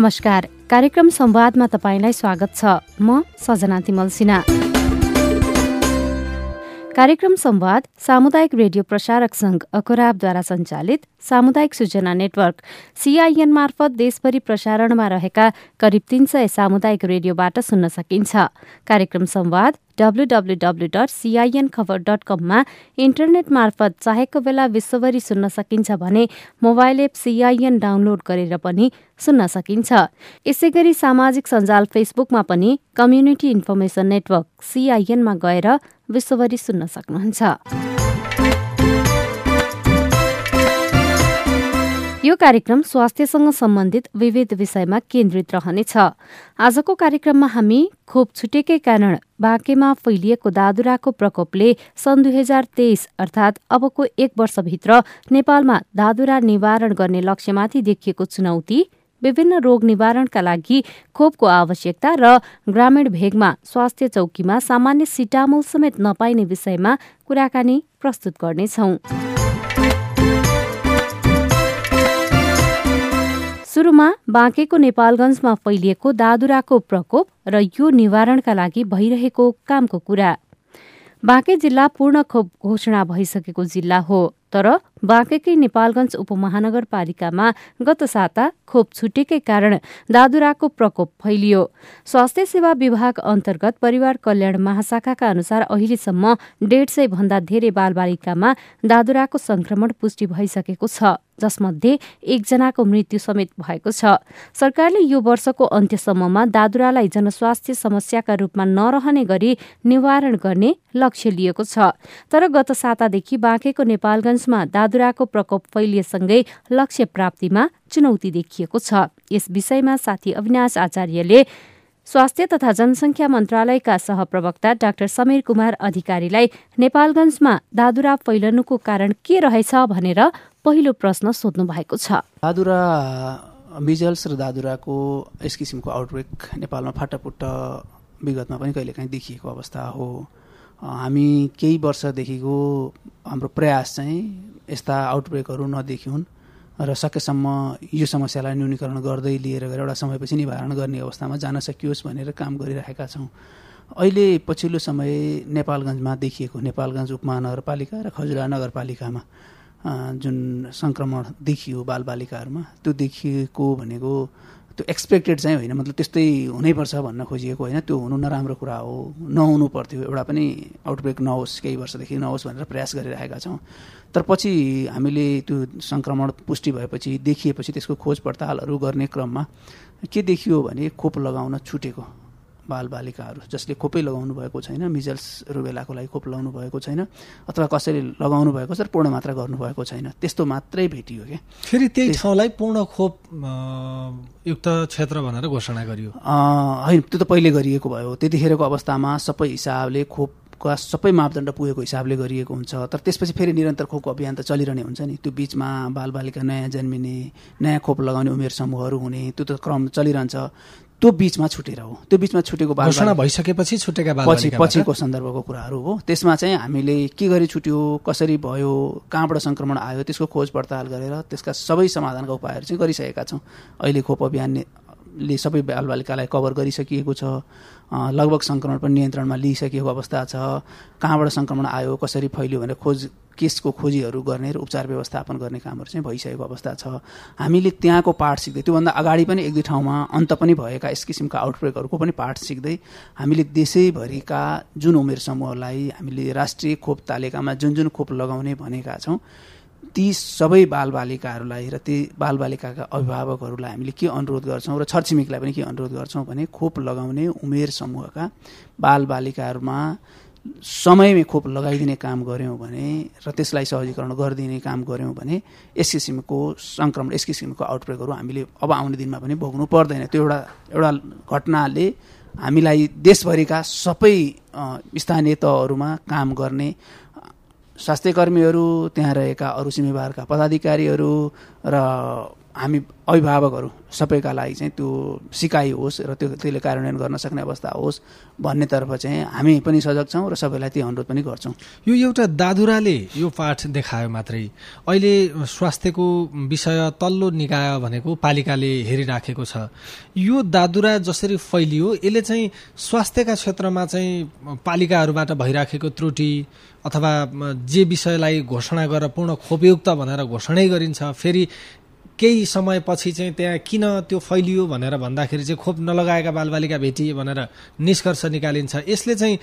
नमस्कार। कार्यक्रम संवादमा तपाईँलाई स्वागत छ। म सजना तिमल सिन्हा। कार्यक्रम संवाद सामुदायिक रेडियो प्रसारक संघ अखराबद्वारा सञ्चालित सामुदायिक सूचना नेटवर्क सीआईएन मार्फत देशभरि प्रसारणमा रहेका करिब तीन सय सामुदायिक रेडियोबाट सुन्न सकिन्छ। कार्यक्रम संवाद डब्लुडब्लुडब्लु डट सिआइएन खबर डट कममा इन्टरनेट मार्फत चाहेको बेला विश्वभरि सुन्न सकिन्छ भने मोबाइल एप सिआइएन डाउनलोड गरेर पनि सुन्न सकिन्छ। यसै गरी सामाजिक सञ्जाल फेसबुकमा पनि कम्युनिटी इन्फर्मेसन नेटवर्क सिआइएनमा गएर विश्वभरि सुन्न सक्नुहुन्छ। यो कार्यक्रम स्वास्थ्यसँग सम्बन्धित विविध विषयमा केन्द्रित रहनेछ। आजको कार्यक्रममा हामी खोप छुटेकै कारण बाँकेमा फैलिएको दादुराको प्रकोपले सन् दुई हजार तेइस अर्थात् अबको एक वर्षभित्र नेपालमा दादुरा निवारण गर्ने लक्ष्यमाथि देखिएको चुनौती विभिन्न रोग निवारणका लागि खोपको आवश्यकता र ग्रामीण भेगमा स्वास्थ्य चौकीमा सामान्य सिटामोल समेत नपाइने विषयमा कुराकानी प्रस्तुत गर्नेछौं। सुरुमा बाँकेको नेपालगञ्जमा फैलिएको दादुराको प्रकोप र यो निवारणका लागि भइरहेको कामको कुरा। बाँके जिल्ला पूर्ण खोप घोषणा भइसकेको जिल्ला हो तर बाँकेकै नेपालगञ्ज उपमहानगरपालिकामा गत साता खोप छुटेकै कारण दादुराको प्रकोप फैलियो। स्वास्थ्य सेवा विभाग अन्तर्गत परिवार कल्याण महाशाखाका अनुसार अहिलेसम्म डेढ सय भन्दा धेरै बालबालिकामा दादुराको संक्रमण पुष्टि भइसकेको छ जसमध्ये एकजनाको मृत्यु समेत भएको छ। सरकारले यो वर्षको अन्त्यसम्ममा दादुरालाई जनस्वास्थ्य समस्याका रूपमा नरहने गरी निवारण गर्ने लक्ष्य लिएको छ। तर गत सातादेखि बाँकेको नेपालगञ्जमा दादुराको प्रकोप फैलिएसँगै लक्ष्य प्राप्तिमा चुनौती देखिएको छ। यस विषयमा साथी अविनाश आचार्यले स्वास्थ्य तथा जनसंख्या मन्त्रालयका सहप्रवक्ता डाक्टर समीर कुमार अधिकारीलाई नेपालगञ्जमा दादुरा फैलनुको कारण के रहेछ भनेर पहिलो प्रश्न सोध्नु भएको छ। दादुरा मिजल्स र दादुराको यस किसिमको आउटब्रेक नेपालमा फाटापुट्ट विगतमा पनि कहिलेकाहीँ देखिएको अवस्था हो। हामी केही वर्षदेखिको हाम्रो प्रयास चाहिँ यस्ता आउटब्रेकहरू नदेखिउन् र सकेसम्म यो समस्यालाई न्यूनीकरण गर्दै लिएर गएर एउटा समयपछि निवारण गर्ने अवस्थामा जान सकियोस् भनेर काम गरिरहेका छौँ। अहिले पछिल्लो समय नेपालगञ्जमा देखिएको नेपालगञ्ज उपमहानगरपालिका र खजुरा नगरपालिकामा जुन सङ्क्रमण देखियो बालबालिकाहरूमा त्यो देखिएको भनेको त्यो एक्सपेक्टेड चाहिँ होइन मतलब त्यस्तै हुनैपर्छ भन्न खोजिएको होइन। त्यो हुनु नराम्रो कुरा हो नहुनु पर्थ्यो एउटा पनि आउटब्रेक नहोस् केही वर्षदेखि नहोस् भनेर प्रयास गरिरहेका छौँ। तर पछि हामीले त्यो सङ्क्रमण पुष्टि भएपछि देखिएपछि त्यसको खोज पडतालहरू गर्ने क्रममा के देखियो भने खोप लगाउन छुटेको। बालबालिकाहरू जसले खोपै लगाउनु भएको छैन मिजल्स रुबेलाको लागि खोप लगाउनु भएको छैन अथवा कसैले लगाउनु भएको छ पूर्ण मात्रा गर्नुभएको छैन त्यस्तो मात्रै भेटियो क्या फेरि त्यही ठाउँलाई पूर्ण खोप युक्त क्षेत्र भनेर घोषणा गरियो। होइन त्यो त पहिले गरिएको भयो। त्यतिखेरको अवस्थामा सबै हिसाबले खोप का सबै मापदण्ड पुगेको हिसाबले गरिएको हुन्छ। तर त्यसपछि फेरि निरन्तर खोपको अभियान त चलिरहने हुन्छ नि। त्यो बिचमा बालबालिका नयाँ जन्मिने नयाँ खोप लगाउने उमेर समूहहरू हुने त्यो त क्रम चलिरहन्छ। त्यो बिचमा छुटेर हो। त्यो बिचमा छुटेको घोषणा भइसकेपछि छुटेका पछि पछिको सन्दर्भको कुराहरू हो। त्यसमा चाहिँ हामीले के गरी छुट्यो कसरी भयो कहाँबाट सङ्क्रमण आयो त्यसको खोज पडताल गरेर त्यसका सबै समाधानका उपायहरू चाहिँ गरिसकेका छौँ। अहिले खोप अभियानले सबै बालबालिकालाई कभर गरिसकिएको छ। लगभग सङ्क्रमण पनि नियन्त्रणमा लिइसकेको अवस्था छ। कहाँबाट सङ्क्रमण आयो कसरी फैल्यो भनेर खोज केसको खोजीहरू गर्ने र उपचार व्यवस्थापन गर्ने कामहरू चाहिँ भइसकेको अवस्था छ। हामीले त्यहाँको पाठ सिक्दै त्योभन्दा अगाडि पनि एक दुई ठाउँमा अन्त पनि भएका यस किसिमका आउटब्रेकहरूको पनि पाठ सिक्दै हामीले देशैभरिका जुन उमेर समूहलाई हामीले राष्ट्रिय खोप तालिकामा जुन जुन खोप लगाउने भनेका छौँ ती सबै बालबालिकाहरूलाई र ती बालबालिकाका अभिभावकहरूलाई हामीले के अनुरोध गर्छौँ र छरछिमेकीलाई पनि के अनुरोध गर्छौँ भने खोप लगाउने उमेर समूहका बालबालिकाहरूमा समयमै खोप लगाइदिने काम गऱ्यौँ भने र त्यसलाई सहजीकरण गरिदिने काम गऱ्यौँ भने यस किसिमको सङ्क्रमण यस किसिमको आउटब्रेकहरू हामीले अब आउने दिनमा पनि भोग्नु पर्दैन। त्यो एउटा एउटा घटनाले हामीलाई देशभरिका सबै स्थानीय तहहरूमा काम गर्ने स्वास्थ्य कर्मीहरू त्यहाँ रहेका अरू सिमेबारका पदाधिकारीहरू र हामी अभिभावकहरू सबैका लागि चाहिँ त्यो सिकाइ होस् र त्यो त्यसले कार्यान्वयन गर्न सक्ने अवस्था होस् भन्नेतर्फ चाहिँ हामी पनि सजग छौँ र सबैलाई त्यो अनुरोध पनि गर्छौँ। यो एउटा दादुराले यो पाठ देखायो मात्रै। अहिले स्वास्थ्यको विषय तल्लो निकाय भनेको पालिकाले हेरिराखेको छ। यो दादुरा जसरी फैलियो यसले चाहिँ स्वास्थ्यका क्षेत्रमा चाहिँ पालिकाहरूबाट भइराखेको त्रुटि अथवा जे विषयलाई घोषणा गरेर पूर्ण खोपयुक्त भनेर घोषणै गरिन्छ फेरि केही समयपछि चाहिँ त्यहाँ किन त्यो फैलियो भनेर भन्दाखेरि चाहिँ खोप नलगाएका बालबालिका भेटिए भनेर निष्कर्ष निकालिन्छ। यसले चाहिँ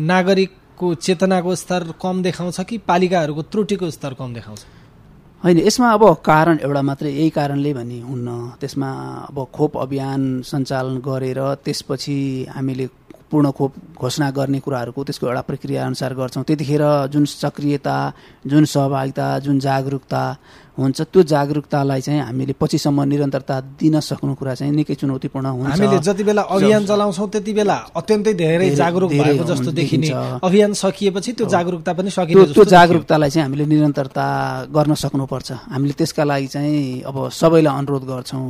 नागरिकको चेतनाको स्तर कम देखाउँछ कि पालिकाहरूको त्रुटिको स्तर कम देखाउँछ? होइन यसमा अब कारण एउटा मात्रै यही कारणले भन्ने हुन्न। त्यसमा अब खोप अभियान सञ्चालन गरेर त्यसपछि हामीले पूर्ण खोप घोषणा गर्ने कुराहरूको त्यसको एउटा प्रक्रिया अनुसार गर्छौँ। त्यतिखेर जुन सक्रियता जुन सहभागिता जुन जागरुकता हुन्छ त्यो जागरुकतालाई चाहिँ हामीले पछिसम्म निरन्तरता दिन सक्नु कुरा चाहिँ निकै चुनौतीपूर्ण हुन्छ। हामीले जति बेला अभियान चलाउँछौँ त्यति बेला अत्यन्तै धेरै जागरुक भएको जस्तो देखिने अभियान सकिएपछि त्यो जागरुकता पनि सकिन्छ त्यो जागरुकतालाई चाहिँ हामीले निरन्तरता गर्न सक्नुपर्छ। हामीले त्यसका लागि चाहिँ अब सबैलाई अनुरोध गर्छौँ।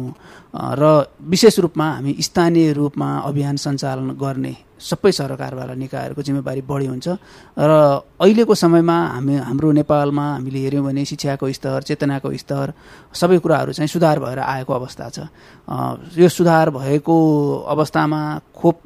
र विशेष रूपमा हामी स्थानीय रूपमा अभियान सञ्चालन गर्ने सबै सरकारवाला निकायहरूको जिम्मेवारी बढी हुन्छ। र अहिलेको समयमा हामी हाम्रो नेपालमा हामीले हेऱ्यौँ भने शिक्षाको स्तर चेतनाको स्तर सबै कुराहरू चाहिँ सुधार भएर आएको अवस्था छ। यो सुधार भएको अवस्थामा खोप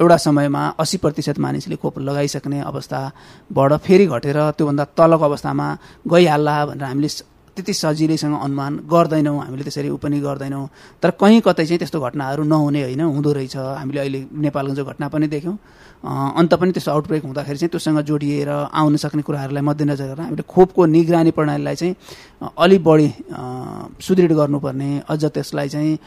एउटा समयमा अस्सी प्रतिशत मानिसले खोप लगाइसक्ने अवस्थाबाट फेरि घटेर त्योभन्दा तलको अवस्थामा गइहाल्ला भनेर हामीले त्यति सजिलैसँग अनुमान गर्दैनौँ हामीले त्यसरी ऊ पनि गर्दैनौँ। तर कहीँ कतै चाहिँ त्यस्तो घटनाहरू नहुने होइन हुँदो रहेछ। हामीले अहिले नेपालगञ्जको घटना पनि देख्यौँ अन्त पनि त्यस्तो आउटब्रेक हुँदाखेरि चाहिँ त्योसँग जोडिएर आउन सक्ने कुराहरूलाई मध्यनजर गरेर हामीले खोपको निगरानी प्रणालीलाई चाहिँ अलिक बढी सुदृढ गर्नुपर्ने अझ त्यसलाई चाहिँ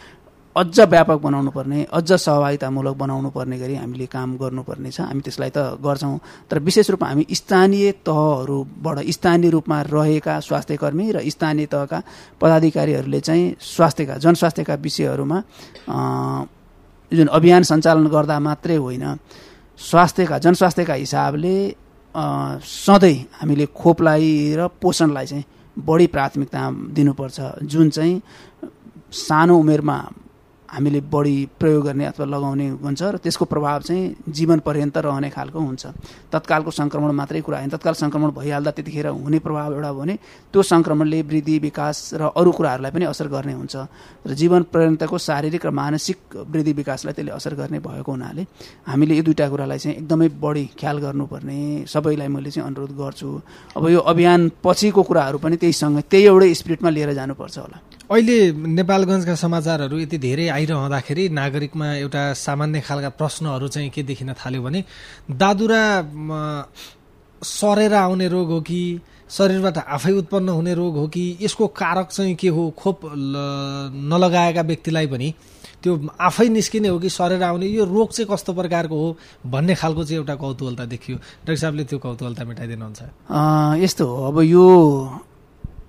अझ व्यापक बनाउनु पर्ने अझ सहभागितामूलक बनाउनु पर्ने गरी हामीले काम गर्नुपर्ने छ हामी त्यसलाई त गर्छौँ। तर विशेष रूपमा हामी स्थानीय तहहरूबाट स्थानीय रूपमा रहेका स्वास्थ्य कर्मी र स्थानीय तहका पदाधिकारीहरूले चाहिँ स्वास्थ्यका जनस्वास्थ्यका विषयहरूमा जुन अभियान सञ्चालन गर्दा मात्रै होइन स्वास्थ्यका जनस्वास्थ्यका हिसाबले सधैँ हामीले खोपलाई र पोषणलाई चाहिँ बढी प्राथमिकता दिनुपर्छ। जुन चाहिँ सानो उमेरमा हामीले बढी प्रयोग गर्ने अथवा लगाउने हुन्छ र त्यसको प्रभाव चाहिँ जीवन पर्यन्त रहने खालको हुन्छ। तत्कालको सङ्क्रमण मात्रै कुरा होइन। तत्काल सङ्क्रमण भइहाल्दा त्यतिखेर हुने प्रभाव एउटा भने त्यो सङ्क्रमणले वृद्धि विकास र अरू कुराहरूलाई पनि असर गर्ने हुन्छ। र जीवन पर्यन्तको शारीरिक र मानसिक वृद्धि विकासलाई त्यसले असर गर्ने भएको हुनाले हामीले यो दुइटा कुरालाई चाहिँ एकदमै बढी ख्याल गर्नुपर्ने। सबैलाई मैले चाहिँ अनुरोध गर्छु। अब यो अभियान पछिको कुराहरू पनि त्यहीसँग त्यही एउटै स्पिरिटमा लिएर जानुपर्छ होला। अहिले नेपालगञ्जका समाचारहरू यति धेरै आइरहँदाखेरि नागरिकमा एउटा सामान्य खालका प्रश्नहरू चाहिँ के देखिन थाल्यो भने दादुरा सरेर आउने रोग हो कि शरीरबाट आफै उत्पन्न हुने रोग हो कि यसको कारक चाहिँ के हो खोप नलगाएका व्यक्तिलाई पनि त्यो आफै निस्किने हो कि सरेर आउने यो रोग चाहिँ कस्तो प्रकारको हो भन्ने खालको चाहिँ एउटा कौतूहलता देखियो। डाक्टर साहबले त्यो कौतूहलता मेटाइदिनुहुन्छ। यस्तो हो अब यो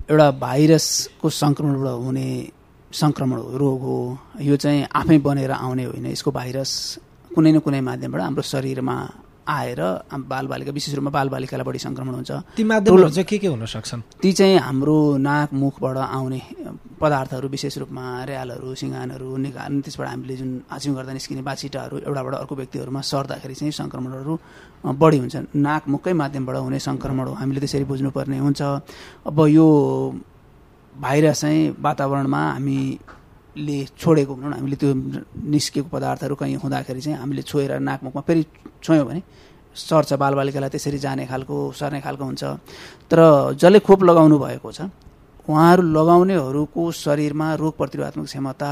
एउटा भाइरसको सङ्क्रमणबाट हुने सङ्क्रमण हो रोग हो यो चाहिँ आफै बनेर आउने होइन। यसको भाइरस कुनै न कुनै माध्यमबाट हाम्रो शरीरमा आएर बालबालिका विशेष रूपमा बालबालिकालाई बढी सङ्क्रमण हुन्छ। ती माध्यमहरू चाहिँ के के हुन सक्छन् ती चाहिँ हाम्रो नाक मुखबाट आउने पदार्थहरू विशेष रूपमा र्यालहरू सिँगानहरू निकाल्ने त्यसबाट हामीले जुन आछ्यौँ गर्दा निस्किने बाछिटाहरू एउटाबाट अर्को व्यक्तिहरूमा सर्दाखेरि चाहिँ सङ्क्रमणहरू बढी हुन्छ नाक मुखकै माध्यमबाट हुने सङ्क्रमण हो। हामीले त्यसरी बुझ्नुपर्ने हुन्छ। अब यो भाइरस चाहिँ वातावरणमा हामीले छोडेको भनौँ न हामीले त्यो निस्केको पदार्थहरू कहीँ हुँदाखेरि चाहिँ हामीले छोएर नाकमुखमा फेरि छोयौँ भने सर्छ बालबालिकालाई त्यसरी जाने खालको सर्ने खालको हुन्छ। तर जसले खोप लगाउनु भएको छ उहाँहरू लगाउनेहरूको शरीरमा रोग प्रतिरोधात्मक क्षमता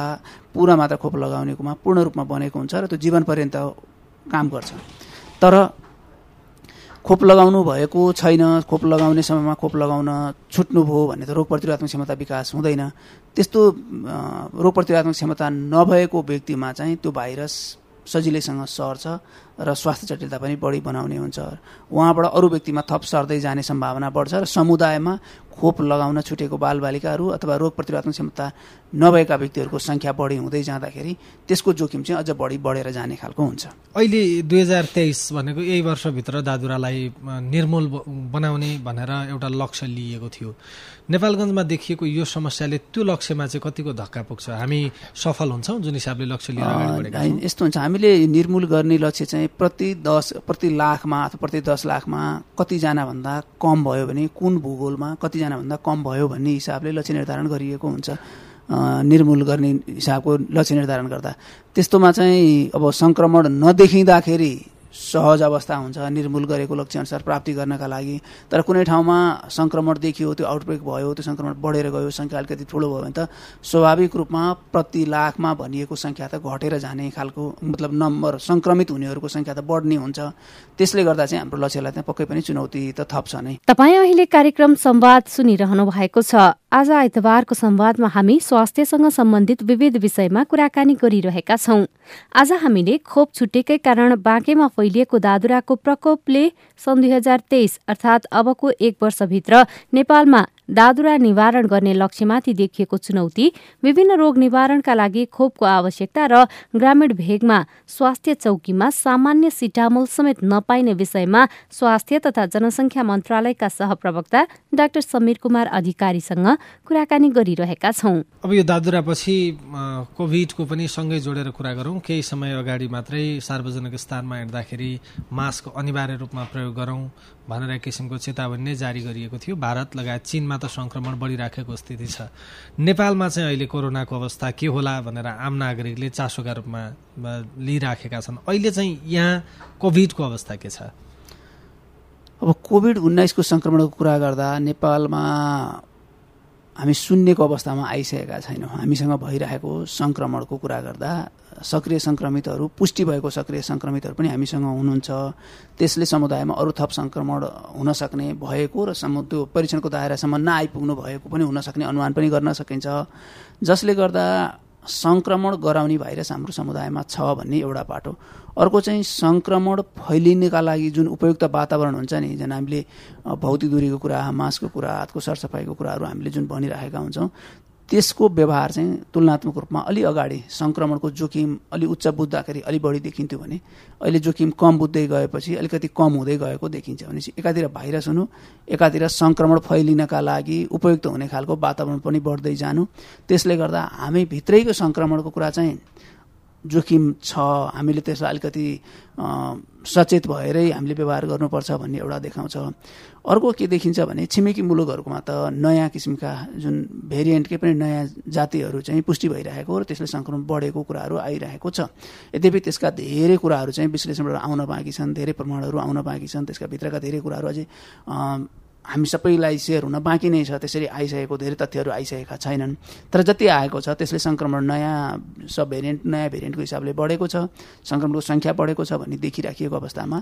पुरा मात्रा खोप लगाउनेकोमा पूर्ण रूपमा बनेको हुन्छ र त्यो जीवन पर्यन्त काम गर्छ। तर खोप लगाउनु भएको छैन खोप लगाउने समयमा खोप लगाउन छुट्नुभयो भने त रोग प्रतिरोधात्मक क्षमता विकास हुँदैन। त्यस्तो रोग प्रतिरोधात्मक क्षमता नभएको व्यक्तिमा चाहिँ त्यो भाइरस सजिलैसँग सर्छ। र स्वास्थ्य जटिलता पनि बढी बनाउने हुन्छ। उहाँबाट अरू व्यक्तिमा थप सर्दै जाने सम्भावना बढ्छ र समुदायमा खोप लगाउन छुटेको बालबालिकाहरू अथवा रोग प्रतिरोधक क्षमता नभएका व्यक्तिहरूको सङ्ख्या बढी हुँदै जाँदाखेरि त्यसको जोखिम चाहिँ अझ बढी बढेर जाने खालको हुन्छ। अहिले दुई हजार तेइस भनेको यही वर्षभित्र दादुरालाई निर्मूल बनाउने भनेर एउटा लक्ष्य लिएको थियो। नेपालगञ्जमा देखिएको यो समस्याले त्यो लक्ष्यमा चाहिँ कतिको धक्का पुग्छ? हामी सफल हुन्छौँ जुन हिसाबले लक्ष्य लिएर यस्तो हुन्छ। हामीले निर्मूल गर्ने लक्ष्य चाहिँ प्रति दस प्रति लाखमा अथवा प्रति दस लाखमा कतिजना भन्दा कम भयो भने कुन भूगोलमा कतिजना भन्दा कम भयो भन्ने हिसाबले लक्ष्य निर्धारण गरिएको हुन्छ। निर्मूल गर्ने हिसाबको लक्ष्य निर्धारण गर्दा। त्यस्तोमा चाहिँ अब सङ्क्रमण नदेखिँदाखेरि सहज अवस्था हुन्छ निर्मूल गरेको लक्ष्यअनुसार प्राप्ति गर्नका लागि। तर कुनै ठाउँमा सङ्क्रमण देखियो त्यो आउटब्रेक भयो त्यो सङ्क्रमण बढेर गयो सङ्ख्या अलिकति ठुलो भयो भने त स्वाभाविक रूपमा प्रति लाखमा भनिएको सङ्ख्या त घटेर जाने खालको मतलब नम्बर सङ्क्रमित हुनेहरूको सङ्ख्या त बढ्ने हुन्छ। त्यसले गर्दा चाहिँ हाम्रो लक्ष्यलाई त पक्कै पनि चुनौती त थप्छ नै। तपाईँ अहिले कार्यक्रम संवाद सुनिरहनु भएको छ। आज आइतबारको संवादमा हामी स्वास्थ्यसँग सम्बन्धित विविध विषयमा कुराकानी गरिरहेका छौं। आज हामीले खोप छुटेकै कारण बाँकेमा फैलिएको दादुराको प्रकोपले सन् दुई हजार तेइस अर्थात् अबको एक वर्षभित्र नेपालमा दादुरा निवारण गर्ने लक्ष्यमाथि देखिएको चुनौती विभिन्न रोग निवारणका लागि खोपको आवश्यकता र ग्रामीण भेगमा स्वास्थ्य चौकीमा सामान्य सिटामोल समेत नपाइने विषयमा स्वास्थ्य तथा जनसङ्ख्या मन्त्रालयका सहप्रवक्ता डाक्टर समीर कुमार अधिकारीसँग कुराकानी गरिरहेका छौं। अब यो दादुरापछि कोभिडको पनि सँगै जोडेर कुरा गरौँ। केही समय अगाडि मात्रै सार्वजनिक स्थानमा हिँड्दाखेरि मास्क अनिवार्य रूपमा प्रयोग गरौँ। भनेर एक किसिमको चेतावनी नै जारी गरिएको थियो। भारत लगायत चिनमा त सङ्क्रमण बढिराखेको स्थिति छ। नेपालमा चाहिँ अहिले कोरोनाको अवस्था के होला भनेर आम नागरिकले चासोका रूपमा लिइराखेका छन्। अहिले चाहिँ यहाँ कोभिडको अवस्था के छ? अब कोभिड उन्नाइसको सङ्क्रमणको कुरा गर्दा नेपालमा हामी सुन्नेको अवस्थामा आइसकेका छैनौँ। हामीसँग भइरहेको सङ्क्रमणको कुरा गर्दा सक्रिय सङ्क्रमितहरू पुष्टि भएको सक्रिय सङ्क्रमितहरू पनि हामीसँग हुनुहुन्छ। त्यसले समुदायमा अरू थप सङ्क्रमण हुन सक्ने भएको र सम त्यो परीक्षणको दायरासम्म नआइपुग्नु भएको पनि हुन सक्ने अनुमान पनि गर्न सकिन्छ। जसले गर्दा सङ्क्रमण गराउने भाइरस हाम्रो समुदायमा छ भन्ने एउटा बाटो अर्को चाहिँ सङ्क्रमण फैलिनेका लागि जुन उपयुक्त वातावरण हुन्छ नि जुन हामीले भौतिक दूरीको कुरा मास्कको कुरा हातको सरसफाइको कुराहरू हामीले जुन भनिरहेका हुन्छौँ त्यसको व्यवहार चाहिँ तुलनात्मक रूपमा अलि अगाडि सङ्क्रमणको जोखिम अलि उच्च बुझ्दाखेरि अलि बढी देखिन्थ्यो भने अहिले जोखिम कम बुझ्दै गएपछि अलिकति कम हुँदै गएको देखिन्छ भनेपछि एकातिर भाइरस हुनु एकातिर सङ्क्रमण फैलिनका लागि उपयुक्त हुने खालको वातावरण पनि बढ्दै जानु। त्यसले गर्दा हामी भित्रैको सङ्क्रमणको कुरा चाहिँ जोखिम छ हामीले त्यसलाई अलिकति सचेत भएरै हामीले व्यवहार गर्नुपर्छ भन्ने एउटा देखाउँछ। अर्को के देखिन्छ भने छिमेकी मुलुकहरूकोमा त नयाँ किसिमका जुन भेरिएन्टकै पनि नयाँ जातिहरू चाहिँ पुष्टि भइरहेको र त्यसले सङ्क्रमण बढेको कुराहरू आइरहेको छ। यद्यपि त्यसका धेरै कुराहरू चाहिँ विश्लेषणबाट आउन बाँकी छन् धेरै प्रमाणहरू आउन बाँकी छन् त्यसका भित्रका धेरै कुराहरू अझै हामी सबैलाई सेयर हुन बाँकी नै छ त्यसरी आइसकेको धेरै तथ्यहरू आइसकेका छैनन्। तर जति आएको छ त्यसले सङ्क्रमण नयाँ सब भेरिएन्ट नयाँ भेरिएन्टको हिसाबले बढेको छ सङ्क्रमणको सङ्ख्या बढेको छ भन्ने देखिराखिएको अवस्थामा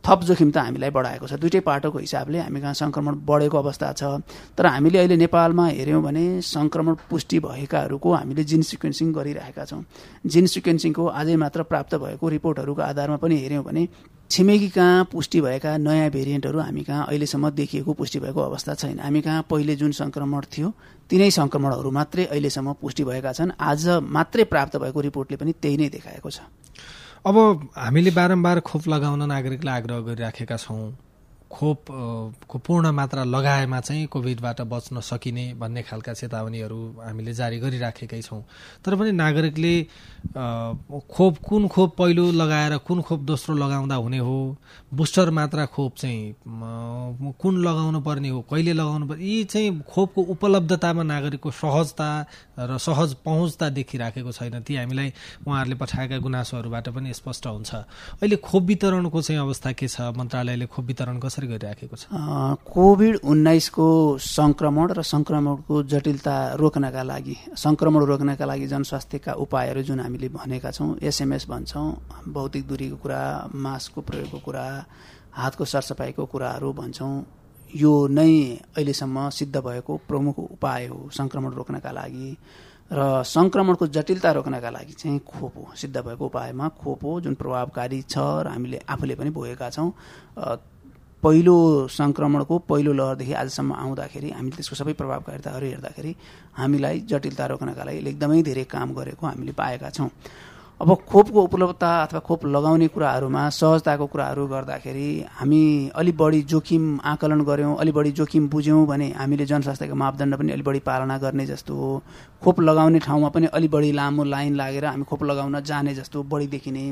थप जोखिम त हामीलाई बढाएको छ। दुइटै पाटोको हिसाबले हामी कहाँ सङ्क्रमण बढेको अवस्था छ। तर हामीले अहिले नेपालमा हेऱ्यौँ भने सङ्क्रमण पुष्टि भएकाहरूको हामीले जिन सिक्वेन्सिङ गरिरहेका छौँ। जिन सिक्वेन्सिङको आजै मात्र प्राप्त भएको रिपोर्टहरूको आधारमा पनि हेऱ्यौँ भने छिमेकी कहाँ पुष्टि भएका नयाँ भेरिएन्टहरू हामी कहाँ अहिलेसम्म देखिएको पुष्टि भएको अवस्था छैन। हामी कहाँ पहिले जुन सङ्क्रमण थियो तिनै सङ्क्रमणहरू मात्रै अहिलेसम्म पुष्टि भएका छन्। आज मात्रै प्राप्त भएको रिपोर्टले पनि त्यही नै देखाएको छ। अब हामीले बारम्बार खोप लगाउन नागरिकलाई आग्रह गरिराखेका छौँ। खोप को पूर्ण मात्रा लगाएमा चाहिँ कोभिडबाट बच्न सकिने भन्ने खालका चेतावनीहरू हामीले जारी गरिराखेकै छौँ। तर पनि नागरिकले खोप कुन खोप पहिलो लगाएर कुन खोप दोस्रो लगाउँदा हुने हो? बुस्टर मात्रा खोप चाहिँ कुन लगाउनु पर्ने हो? कहिले लगाउनु पर्ने यी चाहिँ खोपको उपलब्धतामा नागरिकको सहजता र सहज पहुँचता देखिराखेको छैन। ती हामीलाई उहाँहरूले पठाएका गुनासोहरूबाट पनि स्पष्ट हुन्छ। अहिले खोप वितरणको चाहिँ अवस्था के छ? मन्त्रालयले खोप वितरण कसरी गरिराखेको छ? कोभिड उन्नाइसको सङ्क्रमण र सङ्क्रमणको जटिलता रोक्नका लागि सङ्क्रमण रोक्नका लागि जनस्वास्थ्यका उपायहरू जुन हामीले भनेका छौँ एसएमएस भन्छौँ भौतिक दूरीको कुरा मास्कको प्रयोगको कुरा हातको सरसफाइको कुराहरू भन्छौँ यो नै अहिलेसम्म सिद्ध भएको प्रमुख उपाय हो सङ्क्रमण रोक्नका लागि र सङ्क्रमणको जटिलता रोक्नका लागि चाहिँ खोप हो सिद्ध भएको उपायमा खोप हो जुन प्रभावकारी छ र हामीले आफूले पनि भोगेका छौँ पहिलो सङ्क्रमणको पहिलो लहरदेखि आजसम्म आउँदाखेरि हामीले त्यसको सबै प्रभावकारिताहरू हेर्दाखेरि हामीलाई जटिलता रोक्नका लागि एकदमै धेरै काम गरेको हामीले पाएका छौँ। अब खोपको उपलब्धता अथवा खोप लगाउने कुराहरूमा सहजताको कुराहरू गर्दाखेरि हामी अलि बढी जोखिम आकलन गऱ्यौँ अलि बढी जोखिम बुझ्यौँ भने हामीले जनस्वास्थ्यको मापदण्ड पनि अलि बढी पालना गर्ने जस्तो हो। खोप लगाउने ठाउँमा पनि अलि बढी लामो लाइन लागेर हामी खोप लगाउन जाने जस्तो बढी देखिने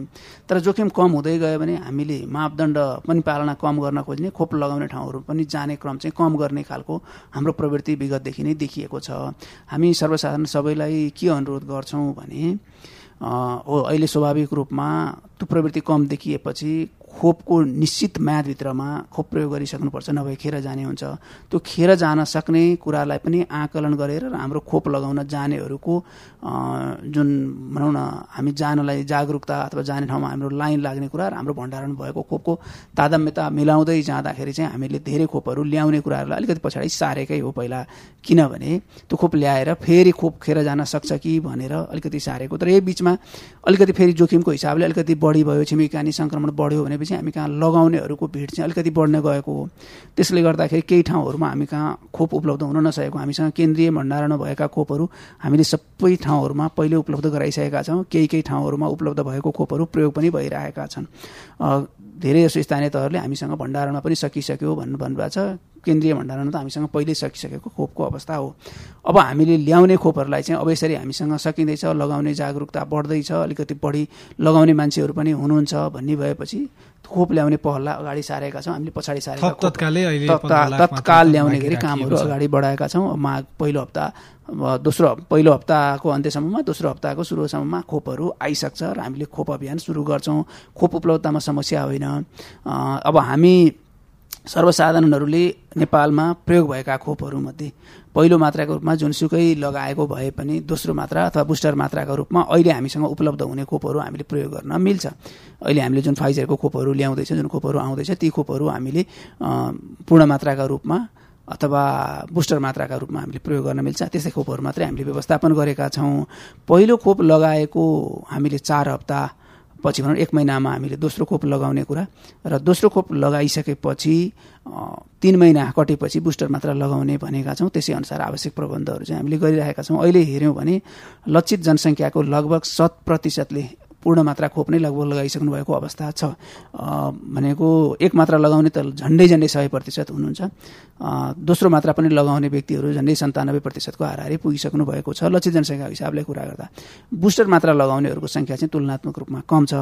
तर जोखिम कम हुँदै गयो भने हामीले मापदण्ड पनि पालना कम गर्न खोज्ने खोप लगाउने ठाउँहरू पनि जाने क्रम चाहिँ कम गर्ने खालको हाम्रो प्रवृत्ति विगतदेखि नै देखिएको छ। हामी सर्वसाधारण सबैलाई के अनुरोध गर्छौँ भने अहिले स्वाभाविक रूपमा त्यो प्रवृत्ति कम देखिएपछि खोपको निश्चित म्यादभित्रमा खोप प्रयोग गरिसक्नुपर्छ नभए खेर जाने हुन्छ। त्यो खेर जान सक्ने कुरालाई पनि आकलन गरेर हाम्रो खोप लगाउन जानेहरूको जुन भनौँ न हामी जानलाई जागरुकता अथवा जाने ठाउँमा हाम्रो लाइन लाग्ने कुरा र हाम्रो भण्डारण भएको खोपको तादम्यता मिलाउँदै जाँदाखेरि चाहिँ हामीले धेरै खोपहरू ल्याउने कुराहरूलाई अलिकति पछाडि सारेकै हो पहिला। किनभने त्यो खोप ल्याएर फेरि खोप खेर जान सक्छ कि भनेर अलिकति सारेको। तर यही बिचमा अलिकति फेरि जोखिमको हिसाबले अलिकति बढी भयो छिमेकानी सङ्क्रमण बढ्यो भनेपछि हामी कहाँ लगाउनेहरूको भिड चाहिँ अलिकति बढ्ने गएको हो। त्यसले गर्दाखेरि केही ठाउँहरूमा हामी कहाँ खोप उपलब्ध हुन नसकेको हामीसँग केन्द्रीय भण्डारण भएका खोपहरू हामीले सबै ठाउँहरूमा पहिले उपलब्ध गराइसकेका छौँ। केही केही ठाउँहरूमा उपलब्ध भएको खोपहरू प्रयोग पनि भइरहेका छन्। धेरै जसो स्थानीय तहहरूले हामीसँग भण्डारणमा पनि सकिसक्यो भन्नु भन्नुभएको छ। केन्द्रीय भण्डारण त हामीसँग पहिल्यै सकिसकेको खोपको अवस्था हो। अब हामीले ल्याउने खोपहरूलाई चाहिँ अब यसरी हामीसँग सकिँदैछ लगाउने जागरुकता बढ्दैछ अलिकति बढी लगाउने मान्छेहरू पनि हुनुहुन्छ भन्ने भएपछि खोप ल्याउने पहललाई अगाडि सारेका छौँ। हामीले पछाडि सारेका तत्काल ल्याउने गरी कामहरू अगाडि बढाएका छौँ। माघ पहिलो हप्ता दोस्रो पहिलो हप्ताको अन्त्यसम्ममा दोस्रो हप्ताको सुरुसम्ममा खोपहरू आइसक्छ र हामीले खोप अभियान सुरु गर्छौँ। खोप उपलब्धतामा समस्या होइन। अब हामी सर्वसाधारणहरूले नेपालमा प्रयोग भएका खोपहरूमध्ये पहिलो मात्राको रूपमा जुनसुकै लगाएको भए पनि दोस्रो मात्रा अथवा बुस्टर मात्राको रूपमा अहिले हामीसँग उपलब्ध हुने खोपहरू हामीले प्रयोग गर्न मिल्छ। अहिले हामीले जुन फाइजरको खोपहरू ल्याउँदैछ जुन खोपहरू आउँदैछ ती खोपहरू हामीले पूर्ण मात्राका रूपमा अथवा बुस्टर मात्राका रूपमा हामीले प्रयोग गर्न मिल्छ। त्यस्तै खोपहरू मात्रै हामीले व्यवस्थापन गरेका छौँ। पहिलो खोप लगाएको हामीले चार हप्ता पछि भनौँ एक महिनामा हामीले दोस्रो खोप लगाउने कुरा र दोस्रो खोप लगाइसकेपछि तिन महिना कटेपछि बुस्टर मात्रा लगाउने भनेका छौँ। त्यसै अनुसार आवश्यक प्रबन्धहरू चाहिँ हामीले गरिरहेका छौँ। अहिले हेऱ्यौँ भने लक्षित जनसङ्ख्याको लगभग शत प्रतिशतले पूर्ण मात्रा खोप नै लगभग लगाइसक्नु भएको अवस्था छ। भनेको एक मात्रा लगाउने त झन्डै झन्डै सय प्रतिशत हुनुहुन्छ। दोस्रो मात्रा पनि लगाउने व्यक्तिहरू झन्डै सन्तानब्बे प्रतिशतको हाराहारी पुगिसक्नु भएको छ। लक्षित जनसङ्ख्याको हिसाबले कुरा गर्दा बुस्टर मात्रा लगाउनेहरूको सङ्ख्या चाहिँ तुलनात्मक रूपमा कम छ।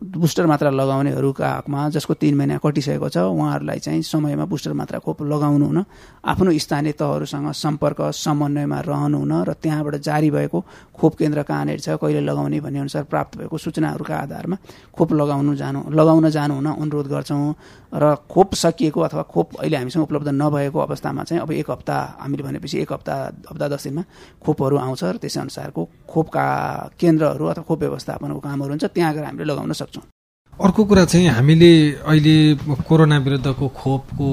बुस्टर मात्रा लगाउनेहरूका हकमा जसको तिन महिना कटिसकेको छ उहाँहरूलाई चाहिँ समयमा बुस्टर मात्रा खोप लगाउनु हुन आफ्नो स्थानीय तहहरूसँग सम्पर्क समन्वयमा रहनु हुन र त्यहाँबाट जारी भएको खोप केन्द्र कहाँनिर छ कहिले लगाउने भन्ने अनुसार प्राप्त भएको सूचनाहरूका आधारमा खोप लगाउनु जानु लगाउन जानु हुन अनुरोध गर्छौँ। र खोप सकिएको अथवा खोप अहिले हामीसँग उपलब्ध नभएको अवस्थामा चाहिँ अब एक हप्ता हामीले भनेपछि एक हप्ता हप्ता दस दिनमा खोपहरू आउँछ र त्यसै अनुसारको खोपका केन्द्रहरू अथवा खोप व्यवस्थापनको कामहरू हुन्छ त्यहाँ गएर हामीले लगाउन सक्छौँ। अर्को कुरा चाहिँ हामीले अहिले कोरोना विरुद्धको खोपको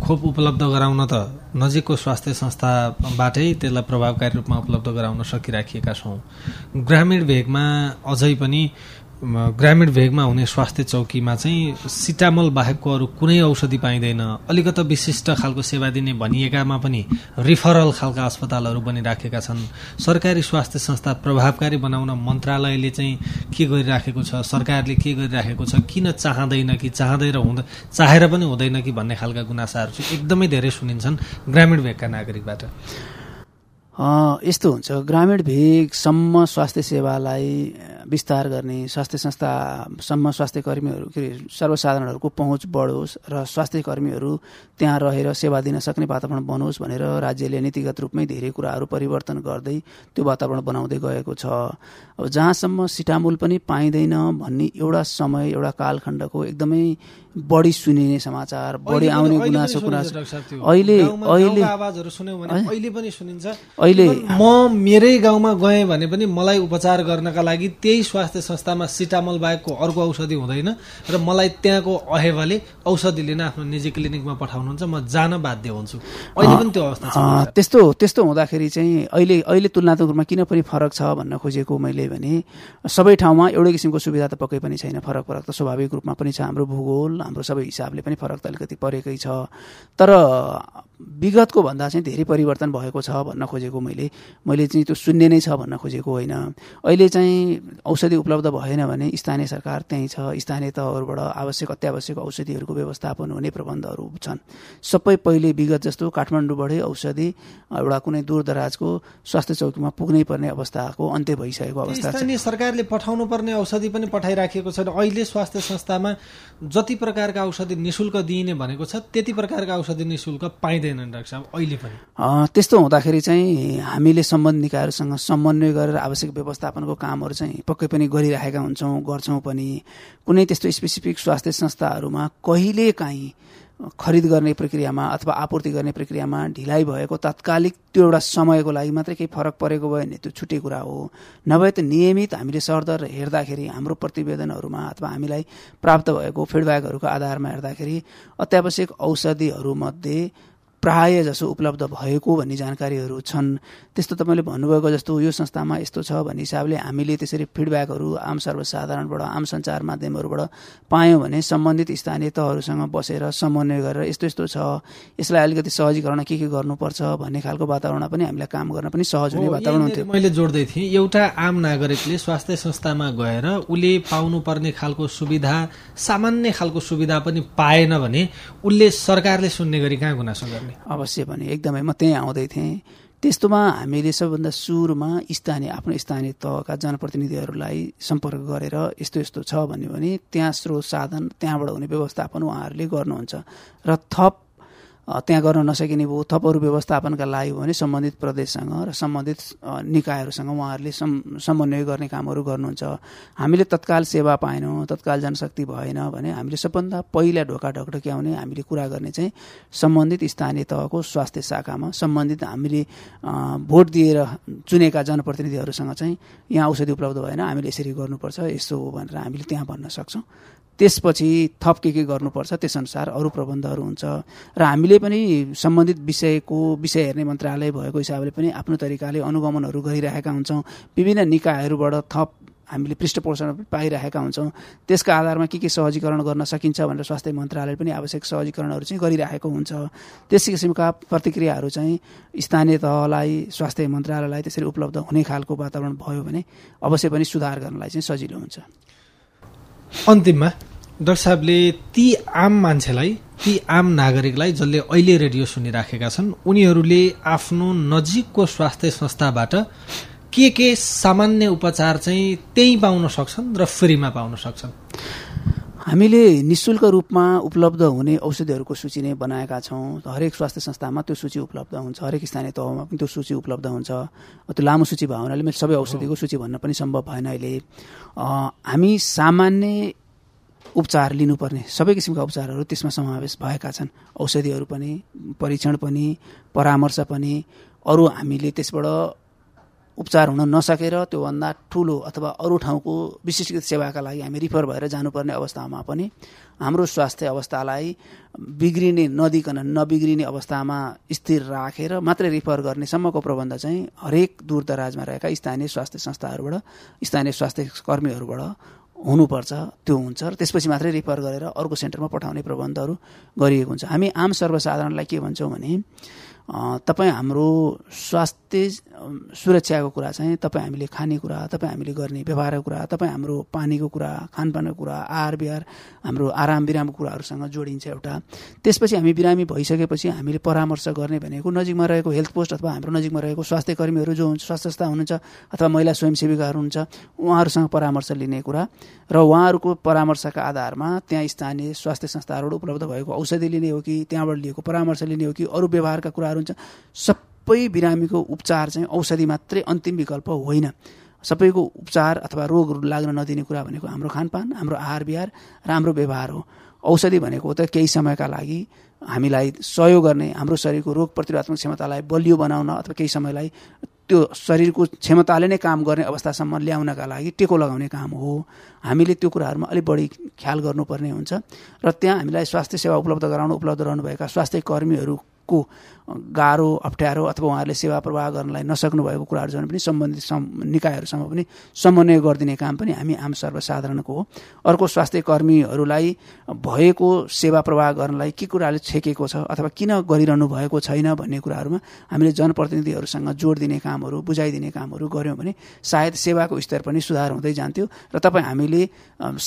खोप उपलब्ध गराउन त नजिकको स्वास्थ्य संस्थाबाटै त्यसलाई प्रभावकारी रूपमा उपलब्ध गराउन सकिराखिएका छौँ। ग्रामीण भेगमा अझै पनि ग्रामीण भेगमा हुने स्वास्थ्य चौकीमा चाहिँ सिटामल बाहेकको अरू कुनै औषधि पाइँदैन। अलिकता विशिष्ट खालको सेवा दिने भनिएकामा पनि रिफरल खालका अस्पतालहरू बनिराखेका छन्। सरकारी स्वास्थ्य संस्था प्रभावकारी बनाउन मन्त्रालयले चाहिँ के गरिराखेको छ सरकारले के गरिराखेको छ किन चाहँदैन कि चाहँदै र हुँदा चाहेर पनि हुँदैन कि भन्ने खालका गुनासाहरू चाहिँ एकदमै धेरै सुनिन्छन् ग्रामीण भेगका नागरिकबाट। यस्तो हुन्छ। ग्रामीण भेगसम्म स्वास्थ्य सेवालाई विस्तार गर्ने स्वास्थ्य संस्थासम्म स्वास्थ्य कर्मीहरू के अरे सर्वसाधारणहरूको पहुँच बढोस् र स्वास्थ्य कर्मीहरू त्यहाँ रहेर सेवा दिन सक्ने वातावरण बनोस् भनेर राज्यले नीतिगत रूपमै धेरै कुराहरू परिवर्तन गर्दै त्यो वातावरण बनाउँदै गएको छ। अब जहाँसम्म सिटामुल पनि पाइँदैन भन्ने एउटा समय एउटा कालखण्डको एकदमै बढी सुनिने समाचार बढी आउने गुनासो गुनासो। अहिले अहिले अहिले पनि सुनिन्छ। अहिले म मेरै गाउँमा गएँ भने पनि मलाई उपचार गर्नका लागि त्यही स्वास्थ्य संस्थामा सिटामल बाहेकको अर्को औषधि हुँदैन र मलाई त्यहाँको अहेवाले औषधि लिन आफ्नो निजी क्लिनिकमा पठाउनुहुन्छ। म जान बाध्य हुन्छु। अहिले पनि त्यो अवस्था त्यस्तो त्यस्तो हुँदाखेरि चाहिँ अहिले अहिले तुलनात्मक रूपमा किन पनि फरक छ भन्न खोजेको मैले भने सबै ठाउँमा एउटै किसिमको सुविधा त पक्कै पनि छैन। फरक फरक त स्वाभाविक रूपमा पनि छ। हाम्रो भूगोल हाम्रो सबै हिसाबले पनि फरक त अलिकति परेकै छ। तर विगतको भन्दा चाहिँ धेरै परिवर्तन भएको छ भन्न खोजेको मैले। मैले चाहिँ त्यो शून्य नै छ भन्न खोजेको होइन। अहिले चाहिँ औषधि उपलब्ध भएन भने स्थानीय सरकार त्यहीँ छ। स्थानीय तहहरूबाट आवश्यक अत्यावश्यक औषधिहरूको व्यवस्थापन हुने प्रबन्धहरू छन्। सबै पहिले विगत जस्तो काठमाडौँबाटै औषधि एउटा कुनै दूर दराजको स्वास्थ्य चौकीमा पुग्नै पर्ने अवस्थाको अन्त्य भइसकेको अवस्था छ। सरकारले पठाउनु पर्ने औषधि पनि पठाइराखेको छ अहिले स्वास्थ्य संस्थामा जति प्रकारका औषधि निशुल्क दिइने भनेको छ त्यति प्रकारका औषधि निशुल्क पाइँदैनन् डाक्टर साहब अहिले पनि। त्यस्तो हुँदाखेरि चाहिँ हामीले सम्बन्ध निकायहरूसँग समन्वय गरेर आवश्यक व्यवस्थापनको कामहरू चाहिँ पक्कै पनि गरिरहेका हुन्छौँ गर्छौँ पनि। कुनै त्यस्तो स्पेसिफिक स्वास्थ्य संस्थाहरूमा कहिले काहीँ खरिद गर्ने प्रक्रियामा अथवा आपूर्ति गर्ने प्रक्रियामा ढिलाइ भएको तात्कालिक त्यो एउटा समयको लागि मात्रै केही फरक परेको भयो भने त्यो छुट्टै कुरा हो। नभए त नियमित हामीले सरदर हेर्दाखेरि हाम्रो प्रतिवेदनहरूमा अथवा हामीलाई प्राप्त भएको फिडब्याकहरूको आधारमा हेर्दाखेरि अत्यावश्यक औषधिहरूमध्ये प्राय जसो उपलब्ध भएको भन्ने जानकारीहरू छन्। त्यस्तो तपाईँले भन्नुभएको जस्तो यो संस्थामा यस्तो छ भन्ने हिसाबले हामीले त्यसरी फिडब्याकहरू आम सर्वसाधारणबाट आम सञ्चार माध्यमहरूबाट पायौँ भने सम्बन्धित स्थानीय तहहरूसँग बसेर समन्वय गरेर यस्तो यस्तो छ यसलाई अलिकति सहजीकरण के के गर्नुपर्छ भन्ने खालको वातावरण पनि हामीलाई काम गर्न पनि सहज हुने वातावरण हुन्थ्यो। मैले जोड्दै थिएँ एउटा आम नागरिकले स्वास्थ्य संस्थामा गएर उसले पाउनुपर्ने खालको सुविधा सामान्य खालको सुविधा पनि पाएन भने उसले सरकारले सुन्ने गरी कहाँ गुनासो गर्ने? अवश्य भने। एकदमै म त्यहीँ आउँदै थिएँ। त्यस्तोमा हामीले सबभन्दा सुरुमा स्थानीय आफ्नो स्थानीय तहका जनप्रतिनिधिहरूलाई सम्पर्क गरेर यस्तो यस्तो छ भन्यो भने त्यहाँ स्रोत साधन त्यहाँबाट हुने व्यवस्थापन उहाँहरूले गर्नुहुन्छ। र थप त्यहाँ गर्न नसकिने भयो थपहरू व्यवस्थापनका लागि हो भने सम्बन्धित प्रदेशसँग र सम्बन्धित निकायहरूसँग उहाँहरूले सम् समन्वय गर्ने कामहरू गर्नुहुन्छ। हामीले तत्काल सेवा पाएनौँ तत्काल जनशक्ति भएन भने हामीले सबभन्दा पहिला ढोका ढकढक्याउने हामीले कुरा गर्ने चाहिँ सम्बन्धित स्थानीय तहको स्वास्थ्य शाखामा सम्बन्धित हामीले भोट दिएर चुनेका जनप्रतिनिधिहरूसँग चाहिँ यहाँ औषधि उपलब्ध भएन हामीले यसरी गर्नुपर्छ यस्तो हो भनेर हामीले त्यहाँ भन्न सक्छौँ। त्यसपछि थप के के गर्नुपर्छ त्यसअनुसार अरू प्रबन्धहरू हुन्छ र हामीले पनि सम्बन्धित विषयको विषय हेर्ने मन्त्रालय भएको हिसाबले पनि आफ्नो तरिकाले अनुगमनहरू गरिरहेका हुन्छौँ। विभिन्न निकायहरूबाट थप हामीले पृष्ठपोषण पाइरहेका हुन्छौँ। त्यसका आधारमा के के सहजीकरण गर्न सकिन्छ भनेर स्वास्थ्य मन्त्रालय पनि आवश्यक सहजीकरणहरू चाहिँ गरिरहेको हुन्छ। त्यस किसिमका प्रतिक्रियाहरू चाहिँ स्थानीय तहलाई स्वास्थ्य मन्त्रालयलाई त्यसरी उपलब्ध हुने खालको वातावरण भयो भने अवश्य पनि सुधार गर्नलाई चाहिँ सजिलो हुन्छ। अन्तिममा डाक्टर साहबले ती आम मान्छेलाई ती आम नागरिकलाई जसले अहिले रेडियो सुनिराखेका छन् उनीहरूले आफ्नो नजिकको स्वास्थ्य संस्थाबाट के के सामान्य उपचार चाहिँ त्यही पाउन सक्छन् र फ्रीमा पाउन सक्छन्? हामीले नि शुल्क रूपमा उपलब्ध हुने औषधिहरूको सूची नै बनाएका छौँ। हरेक स्वास्थ्य संस्थामा त्यो सूची उपलब्ध हुन्छ हरेक स्थानीय तहमा पनि त्यो सूची उपलब्ध हुन्छ। त्यो लामो सूची भयो हुनाले मैले सबै औषधिको सूची भन्न पनि सम्भव भएन अहिले। हामी सामान्य उपचार लिनुपर्ने। सबै किसिमका उपचारहरू त्यसमा समावेश भएका छन्। औषधिहरू पनि परीक्षण पनि परामर्श पनि। अरू हामीले त्यसबाट उपचार हुन नसकेर त्योभन्दा ठुलो अथवा अरू ठाउँको विशिष्ट सेवाका लागि हामी रिफर भएर जानुपर्ने अवस्थामा पनि हाम्रो स्वास्थ्य अवस्थालाई बिग्रिने नदिकन नबिग्रिने अवस्थामा स्थिर राखेर मात्रै रिफर गर्नेसम्मको प्रबन्ध चाहिँ हरेक दूरदराजमा रहेका स्थानीय स्वास्थ्य संस्थाहरूबाट स्थानीय स्वास्थ्य कर्मीहरूबाट हुनुपर्छ त्यो हुन्छ र त्यसपछि मात्रै रिफर गरेर अर्को सेन्टरमा पठाउने प्रबन्धहरू गरिएको हुन्छ। हामी आम सर्वसाधारणलाई के भन्छौँ भने तपाईँ हाम्रो स्वास्थ्य सुरक्षाको कुरा चाहिँ तपाईँ हामीले खानेकुरा तपाईँ हामीले गर्ने व्यवहारको कुरा तपाईँ हाम्रो पानीको कुरा खानपानको कुरा आहार विहार हाम्रो आराम विरामको कुराहरूसँग जोडिन्छ एउटा। त्यसपछि हामी बिरामी भइसकेपछि हामीले परामर्श गर्ने भनेको नजिकमा रहेको हेल्थ पोस्ट अथवा हाम्रो नजिकमा रहेको स्वास्थ्य कर्मीहरू जो हुन्छ स्वास्थ्य संस्था हुनुहुन्छ अथवा महिला स्वयंसेविकाहरू हुन्छ उहाँहरूसँग परामर्श लिने कुरा र उहाँहरूको परामर्शका आधारमा त्यहाँ स्थानीय स्वास्थ्य संस्थाहरूबाट उपलब्ध भएको औषधि लिने हो कि त्यहाँबाट लिएको परामर्श लिने हो कि अरू व्यवहारका कुराहरू हुन्छ। सबै बिरामीको उपचार चाहिँ औषधि मात्रै अन्तिम विकल्प होइन। सबैको उपचार अथवा रोग लाग्न नदिने कुरा भनेको हाम्रो खानपान हाम्रो आहार विहार र हाम्रो व्यवहार हो। औषधि भनेको त केही समयका लागि हामीलाई सहयोग गर्ने हाम्रो शरीरको रोग प्रतिरोधात्मक क्षमतालाई बलियो बनाउन अथवा केही समयलाई त्यो शरीरको क्षमताले नै काम गर्ने अवस्थासम्म ल्याउनका लागि टेको लगाउने काम हो। हामीले त्यो कुराहरूमा अलिक बढी ख्याल गर्नुपर्ने हुन्छ। र त्यहाँ हामीलाई स्वास्थ्य सेवा उपलब्ध गराउन उपलब्ध रहनुभएका स्वास्थ्य कर्मीहरूको गाह्रो अप्ठ्यारो अथवा उहाँहरूले सेवा प्रवाह गर्नलाई नसक्नु भएको कुराहरू झन् पनि सम्बन्धित सम् निकायहरूसँग पनि समन्वय गरिदिने काम पनि हामी आम सर्वसाधारणको हो। अर्को स्वास्थ्य कर्मीहरूलाई भएको सेवा प्रवाह गर्नलाई के कुराले छेकेको छ अथवा किन गरिरहनु भएको छैन भन्ने कुराहरूमा हामीले जनप्रतिनिधिहरूसँग जोड दिने कामहरू बुझाइदिने कामहरू गऱ्यौँ भने सायद सेवाको स्तर पनि सुधार हुँदै जान्थ्यो। र तपाईँ हामीले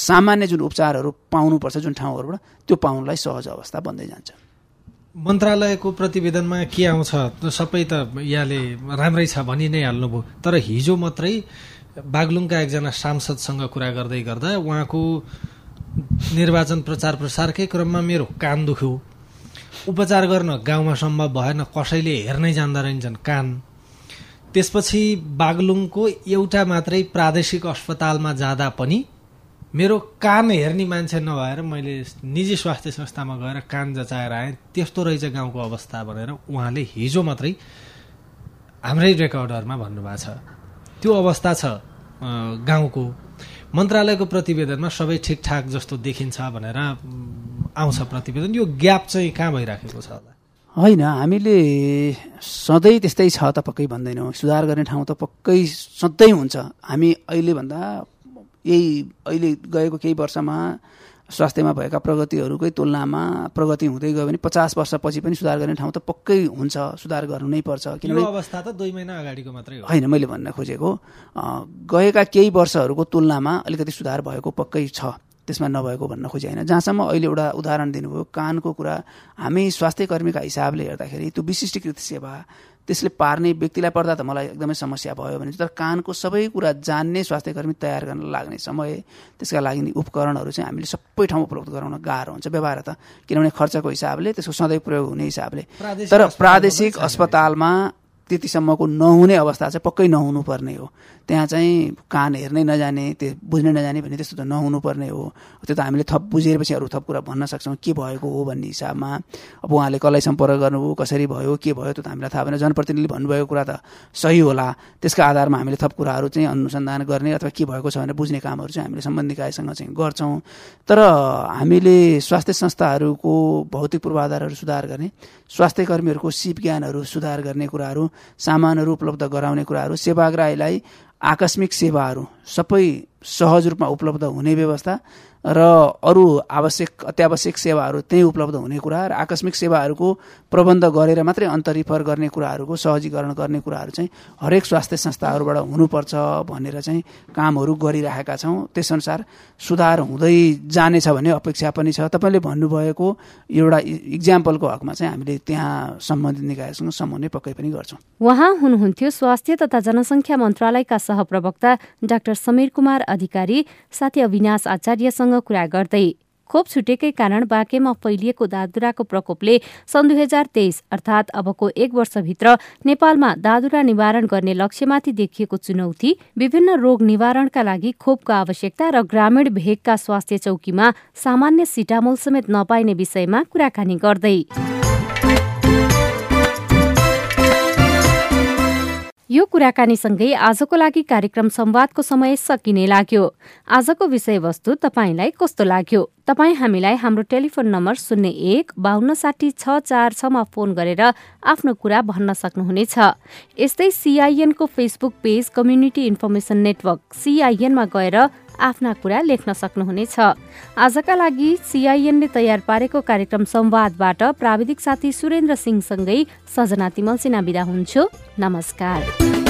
सामान्य जुन उपचारहरू पाउनुपर्छ जुन ठाउँहरूबाट त्यो पाउनलाई सहज अवस्था बन्दै जान्छ। मन्त्रालयको प्रतिवेदनमा के आउँछ सबै त यहाँले राम्रै छ भनि नै हाल्नुभयो। तर हिजो मात्रै बागलुङका एकजना सांसदसँग कुरा गर्दै गर्दा उहाँको निर्वाचन प्रचार प्रसारकै क्रममा मेरो कान दुख्यो। उपचार गर्न गाउँमा सम्भव भएन कसैले हेर्नै जान्दा रहन्छन् कान। त्यसपछि बागलुङको एउटा मात्रै प्रादेशिक अस्पतालमा जाँदा पनि मेरो कान हेर्ने मान्छे नभएर मैले निजी स्वास्थ्य संस्थामा गएर कान जचाएर आएँ त्यस्तो रहेछ गाउँको अवस्था भनेर उहाँले हिजो मात्रै हाम्रै रेकर्डहरूमा भन्नुभएको छ। त्यो अवस्था छ गाउँको। मन्त्रालयको प्रतिवेदनमा सबै ठिकठाक जस्तो देखिन्छ भनेर आउँछ प्रतिवेदन। यो ग्याप चाहिँ कहाँ भइराखेको छ होला? होइन हामीले सधैँ त्यस्तै छ त पक्कै भन्दैनौँ। सुधार गर्ने ठाउँ त पक्कै सधैँ हुन्छ। हामी अहिलेभन्दा यही अहिले गएको केही वर्षमा स्वास्थ्यमा भएका प्रगतिहरूकै तुलनामा प्रगति हुँदै गयो भने पचास वर्षपछि पनि सुधार गर्ने ठाउँ त पक्कै हुन्छ। सुधार गर्नु नै पर्छ। किनभने अवस्था त दुई महिना अगाडिको मात्रै हो। होइन मैले भन्न खोजेको। गएका केही वर्षहरूको तुलनामा अलिकति सुधार भएको पक्कै छ। त्यसमा नभएको भन्न खोजे होइन? जहाँसम्म अहिले एउटा उदाहरण दिनुभयो कानको कुरा हामी स्वास्थ्य कर्मीका हिसाबले हेर्दाखेरि त्यो विशिष्टीकृत सेवा त्यसले पार्ने व्यक्तिलाई पर्दा त मलाई एकदमै समस्या भयो भने तर कानको सबै कुरा जान्ने स्वास्थ्य कर्मी तयार गर्न लाग्ने समय त्यसका लागि उपकरणहरू चाहिँ हामीले सबै ठाउँ उपलब्ध गराउन गाह्रो हुन्छ। व्यवहार त किनभने खर्चको हिसाबले त्यसको सधैँ प्रयोग हुने हिसाबले। तर प्रादेशिक अस्पतालमा त्यतिसम्मको नहुने अवस्था चाहिँ पक्कै नहुनु पर्ने हो। त्यहाँ चाहिँ कान हेर्नै नजाने त्यो बुझ्नै नजाने भने त्यस्तो त नहुनु पर्ने हो। त्यो त हामीले थप बुझेपछि अरू थप कुरा भन्न सक्छौँ। के भएको हो भन्ने हिसाबमा अब उहाँले कसलाई सम्पर्क गर्नुभयो कसरी भयो के भयो त्यो त हामीलाई थाहा भएन। जनप्रतिनिधिले भन्नुभएको कुरा त सही होला। त्यसका आधारमा हामीले थप कुराहरू चाहिँ अनुसन्धान गर्ने अथवा के भएको छ भनेर बुझ्ने कामहरू चाहिँ हामीले सम्बन्धित निकायसँग चाहिँ गर्छौँ। तर हामीले स्वास्थ्य संस्थाहरूको भौतिक पूर्वाधारहरू सुधार गर्ने स्वास्थ्य कर्मीहरूको सिप ज्ञानहरू सुधार गर्ने कुराहरू सामानहरू उपलब्ध गराउने कुराहरू सेवाग्राहीलाई आकस्मिक सेवाहरू सबै सहज रूपमा उपलब्ध हुने व्यवस्था र अरू आवश्यक अत्यावश्यक सेवाहरू त्यहीँ उपलब्ध हुने कुरा र आकस्मिक सेवाहरूको प्रबन्ध गरेर मात्रै अन्तरिफर गर्ने कुराहरूको सहजीकरण गर्ने कुराहरू चाहिँ हरेक स्वास्थ्य संस्थाहरूबाट हुनुपर्छ भनेर चाहिँ कामहरू गरिरहेका छौँ। त्यसअनुसार सुधार हुँदै जानेछ भन्ने अपेक्षा पनि छ। तपाईँले भन्नुभएको एउटा इक्जाम्पलको हकमा चाहिँ हामीले त्यहाँ सम्बन्धित निकायसँग समन्वय पक्कै पनि गर्छौँ। उहाँ हुनुहुन्थ्यो स्वास्थ्य तथा जनसङ्ख्या मन्त्रालयका सहप्रवक्ता डाक्टर समीर कुमार अधिकारी साथी अविनाश आचार्यसँग कुरा गर्दै खोप छुटेकै कारण बाँकेमा फैलिएको दादुराको प्रकोपले सन् दुई हजार तेइस अर्थात् अबको एक वर्षभित्र नेपालमा दादुरा निवारण गर्ने लक्ष्यमाथि देखिएको चुनौती विभिन्न रोग निवारणका लागि खोपको आवश्यकता र ग्रामीण भेगका स्वास्थ्य चौकीमा सामान्य सिटामोल समेत नपाइने विषयमा कुराकानी गर्दै यो कुराकानीसँगै आजको लागि कार्यक्रम संवादको समय सकिने लाग्यो। आजको विषयवस्तु तपाईँलाई कस्तो लाग्यो? तपाईँ हामीलाई हाम्रो टेलिफोन नम्बर शून्य एक बाहन्न साठी छ चार छमा फोन गरेर आफ्नो कुरा भन्न सक्नुहुनेछ। यस्तै सिआइएनको Facebook page community information network सिआइएनमा गएर आफ्ना कुरा लेख्न सक्नुहुनेछ। आजका लागि सिआइएनले तयार पारेको कार्यक्रम संवादबाट प्राविधिक साथी सुरेन्द्र सिंहसँगै सजना तिमल सिना विदा हुन्छु। नमस्कार।